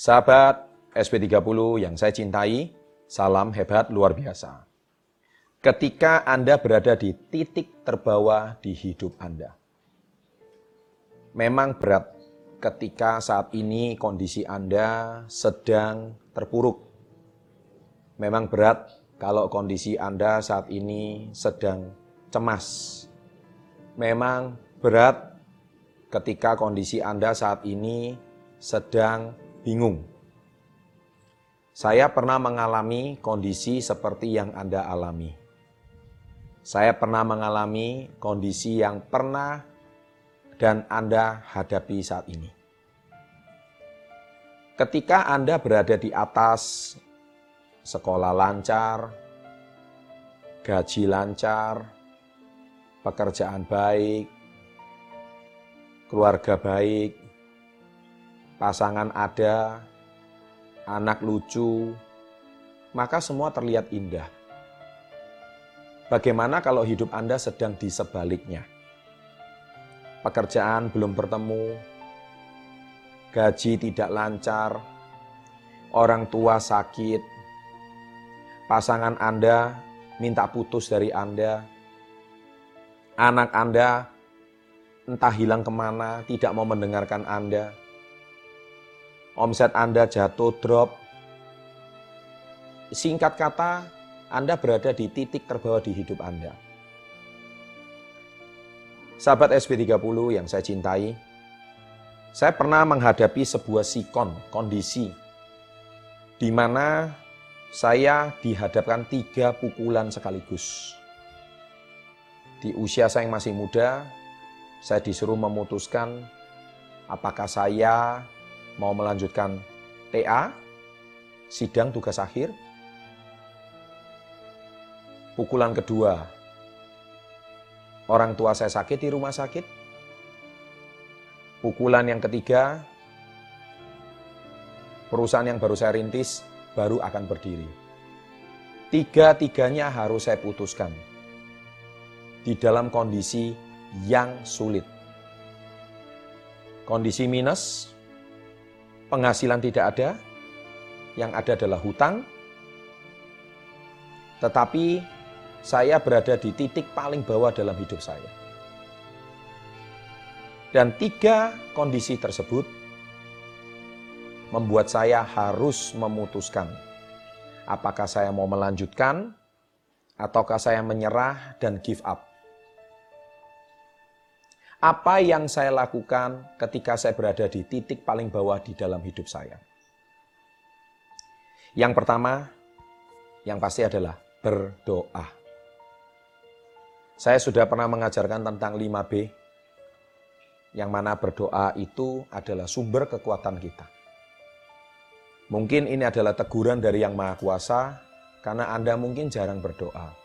Sahabat SP30 yang saya cintai, salam hebat luar biasa. Ketika Anda berada di titik terbawah di hidup Anda. Memang berat ketika saat ini kondisi Anda sedang terpuruk. Memang berat kalau kondisi Anda saat ini sedang cemas. Memang berat ketika kondisi Anda saat ini sedang bingung. Saya pernah mengalami kondisi seperti yang Anda alami. Saya pernah mengalami kondisi yang pernah dan Anda hadapi saat ini. Ketika Anda berada di atas sekolah lancar, gaji lancar, pekerjaan baik, keluarga baik, pasangan ada, anak lucu, maka semua terlihat indah. Bagaimana kalau hidup Anda sedang di sebaliknya? Pekerjaan belum bertemu, gaji tidak lancar, orang tua sakit, pasangan Anda minta putus dari Anda, anak Anda entah hilang ke mana, tidak mau mendengarkan Anda, omset Anda jatuh, drop. Singkat kata, Anda berada di titik terbawah di hidup Anda. Sahabat SP30 yang saya cintai, saya pernah menghadapi sebuah sikon, kondisi, di mana saya dihadapkan tiga pukulan sekaligus. Di usia saya yang masih muda, saya disuruh memutuskan apakah saya mau melanjutkan TA, sidang tugas akhir. Pukulan kedua, orang tua saya sakit di rumah sakit. Pukulan yang ketiga, perusahaan yang baru saya rintis baru akan berdiri. Tiga-tiganya harus saya putuskan di dalam kondisi yang sulit. Kondisi minus, penghasilan tidak ada, yang ada adalah hutang, tetapi saya berada di titik paling bawah dalam hidup saya. Dan tiga kondisi tersebut membuat saya harus memutuskan apakah saya mau melanjutkan ataukah saya menyerah dan give up. Apa yang saya lakukan ketika saya berada di titik paling bawah di dalam hidup saya? Yang pertama, yang pasti adalah berdoa. Saya sudah pernah mengajarkan tentang 5B, yang mana berdoa itu adalah sumber kekuatan kita. Mungkin ini adalah teguran dari Yang Maha Kuasa, karena Anda mungkin jarang berdoa.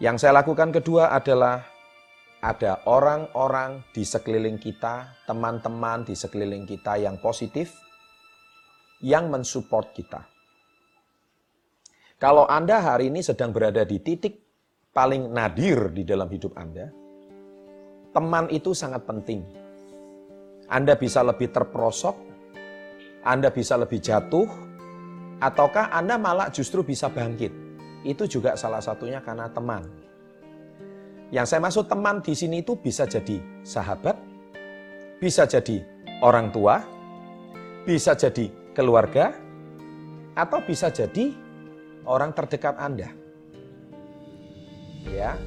Yang saya lakukan kedua adalah ada orang-orang di sekeliling kita, teman-teman di sekeliling kita yang positif, yang mensupport kita. Kalau Anda hari ini sedang berada di titik paling nadir di dalam hidup Anda, teman itu sangat penting. Anda bisa lebih terperosok, Anda bisa lebih jatuh, ataukah Anda malah justru bisa bangkit. Itu juga salah satunya karena teman. Yang saya maksud teman di sini itu bisa jadi sahabat, bisa jadi orang tua, bisa jadi keluarga, atau bisa jadi orang terdekat Anda. Ya.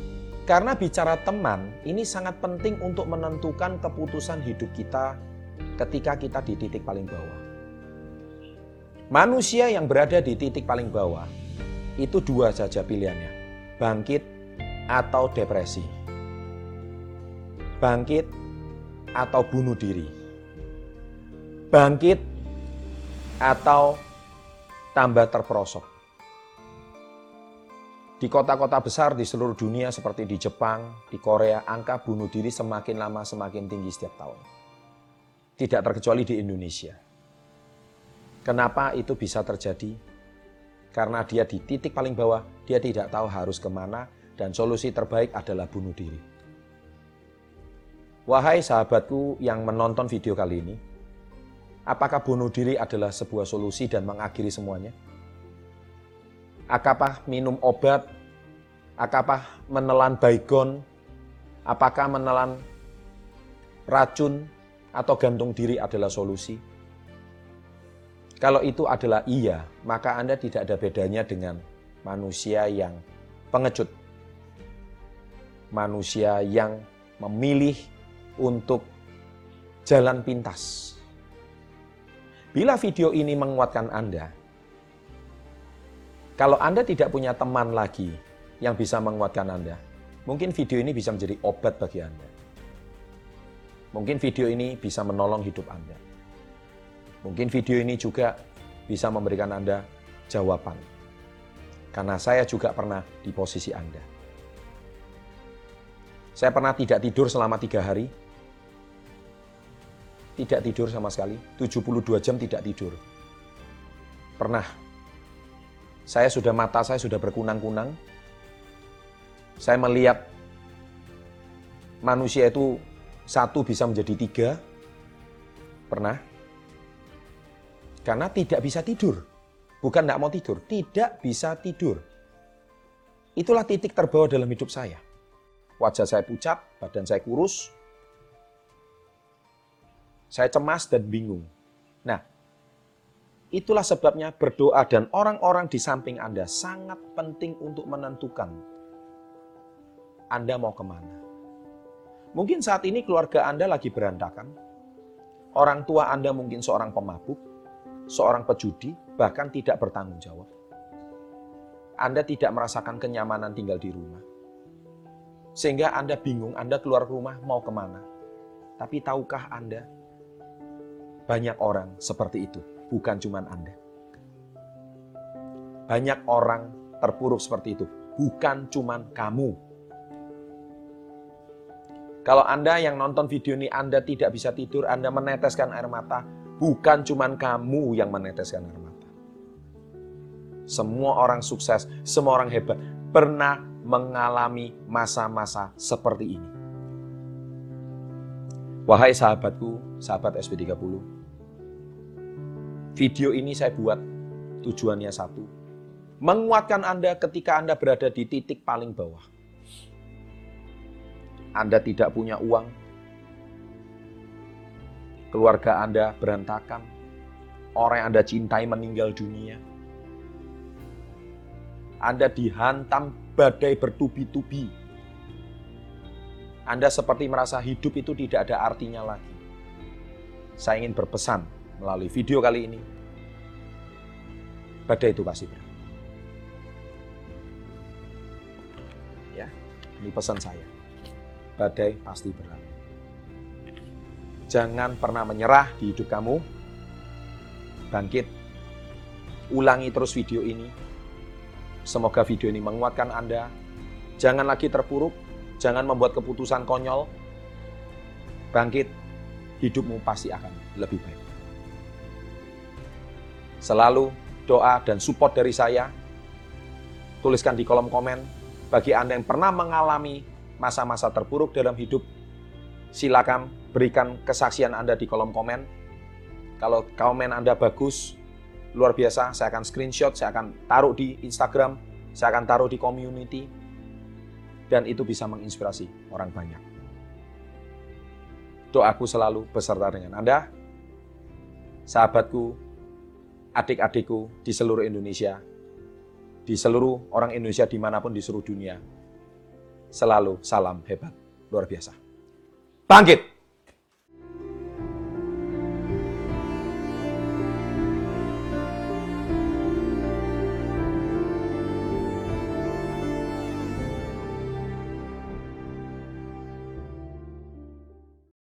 Karena bicara teman, ini sangat penting untuk menentukan keputusan hidup kita ketika kita di titik paling bawah. Manusia yang berada di titik paling bawah itu dua saja pilihannya. Bangkit atau depresi, bangkit atau bunuh diri, bangkit atau tambah terperosok. Di kota-kota besar di seluruh dunia seperti di Jepang, di Korea, angka bunuh diri semakin lama semakin tinggi setiap tahun. Tidak terkecuali di Indonesia. Kenapa itu bisa terjadi? Karena dia di titik paling bawah, dia tidak tahu harus ke mana, dan solusi terbaik adalah bunuh diri. Wahai sahabatku yang menonton video kali ini, Apakah bunuh diri adalah sebuah solusi dan mengakhiri semuanya? Apakah minum obat? Apakah menelan baygon? Apakah menelan racun atau gantung diri adalah solusi? Kalau itu adalah iya, maka Anda tidak ada bedanya dengan manusia yang pengecut. Manusia yang memilih untuk jalan pintas. Bila video ini menguatkan Anda, kalau Anda tidak punya teman lagi yang bisa menguatkan Anda, mungkin video ini bisa menjadi obat bagi Anda. Mungkin video ini bisa menolong hidup Anda. Mungkin video ini juga bisa memberikan Anda jawaban. Karena saya juga pernah di posisi Anda. Saya pernah tidak tidur selama tiga hari, tidak tidur sama sekali, 72 jam tidak tidur. Pernah. Saya sudah mata saya sudah berkunang-kunang. Saya melihat manusia itu satu bisa menjadi tiga. Pernah. Karena tidak bisa tidur. Bukan tidak mau tidur, tidak bisa tidur. Itulah titik terbawah dalam hidup saya. Wajah saya pucat, badan saya kurus, saya cemas dan bingung. Nah, itulah sebabnya berdoa dan orang-orang di samping Anda sangat penting untuk menentukan Anda mau ke mana. Mungkin saat ini keluarga Anda lagi berantakan. Orang tua Anda mungkin seorang pemabuk, seorang pejudi, bahkan tidak bertanggung jawab. Anda tidak merasakan kenyamanan tinggal di rumah. Sehingga Anda bingung, Anda keluar rumah mau ke mana. Tapi tahukah Anda banyak orang seperti itu, bukan cuma Anda. Banyak orang terpuruk seperti itu, bukan cuma kamu. Kalau Anda yang nonton video ini, Anda tidak bisa tidur, Anda meneteskan air mata, bukan cuma kamu yang meneteskan air mata. Semua orang sukses, semua orang hebat, pernah mengalami masa-masa seperti ini. Wahai sahabatku, sahabat SB30, Video ini saya buat tujuannya satu. Menguatkan Anda ketika Anda berada di titik paling bawah. Anda tidak punya uang. Keluarga Anda berantakan. Orang yang Anda cintai meninggal dunia. Anda dihantam badai bertubi-tubi. Anda seperti merasa hidup itu tidak ada artinya lagi. Saya ingin berpesan melalui video kali ini, badai itu pasti berat. Ya, ini pesan saya. Badai pasti berat. Jangan pernah menyerah di hidup kamu. Bangkit. Ulangi terus video ini. Semoga video ini menguatkan Anda. Jangan lagi terpuruk, jangan membuat keputusan konyol. Bangkit, hidupmu pasti akan lebih baik. Selalu doa dan support dari saya. Tuliskan di kolom komen. Bagi Anda yang pernah mengalami masa-masa terburuk dalam hidup, silakan berikan kesaksian Anda di kolom komen. Kalau komen Anda bagus, luar biasa, saya akan screenshot, saya akan taruh di Instagram, saya akan taruh di community, dan itu bisa menginspirasi orang banyak. Doaku selalu beserta dengan Anda, sahabatku, adik-adikku di seluruh Indonesia, di seluruh orang Indonesia di mana pun di seluruh dunia. Selalu salam hebat, luar biasa. Bangkit!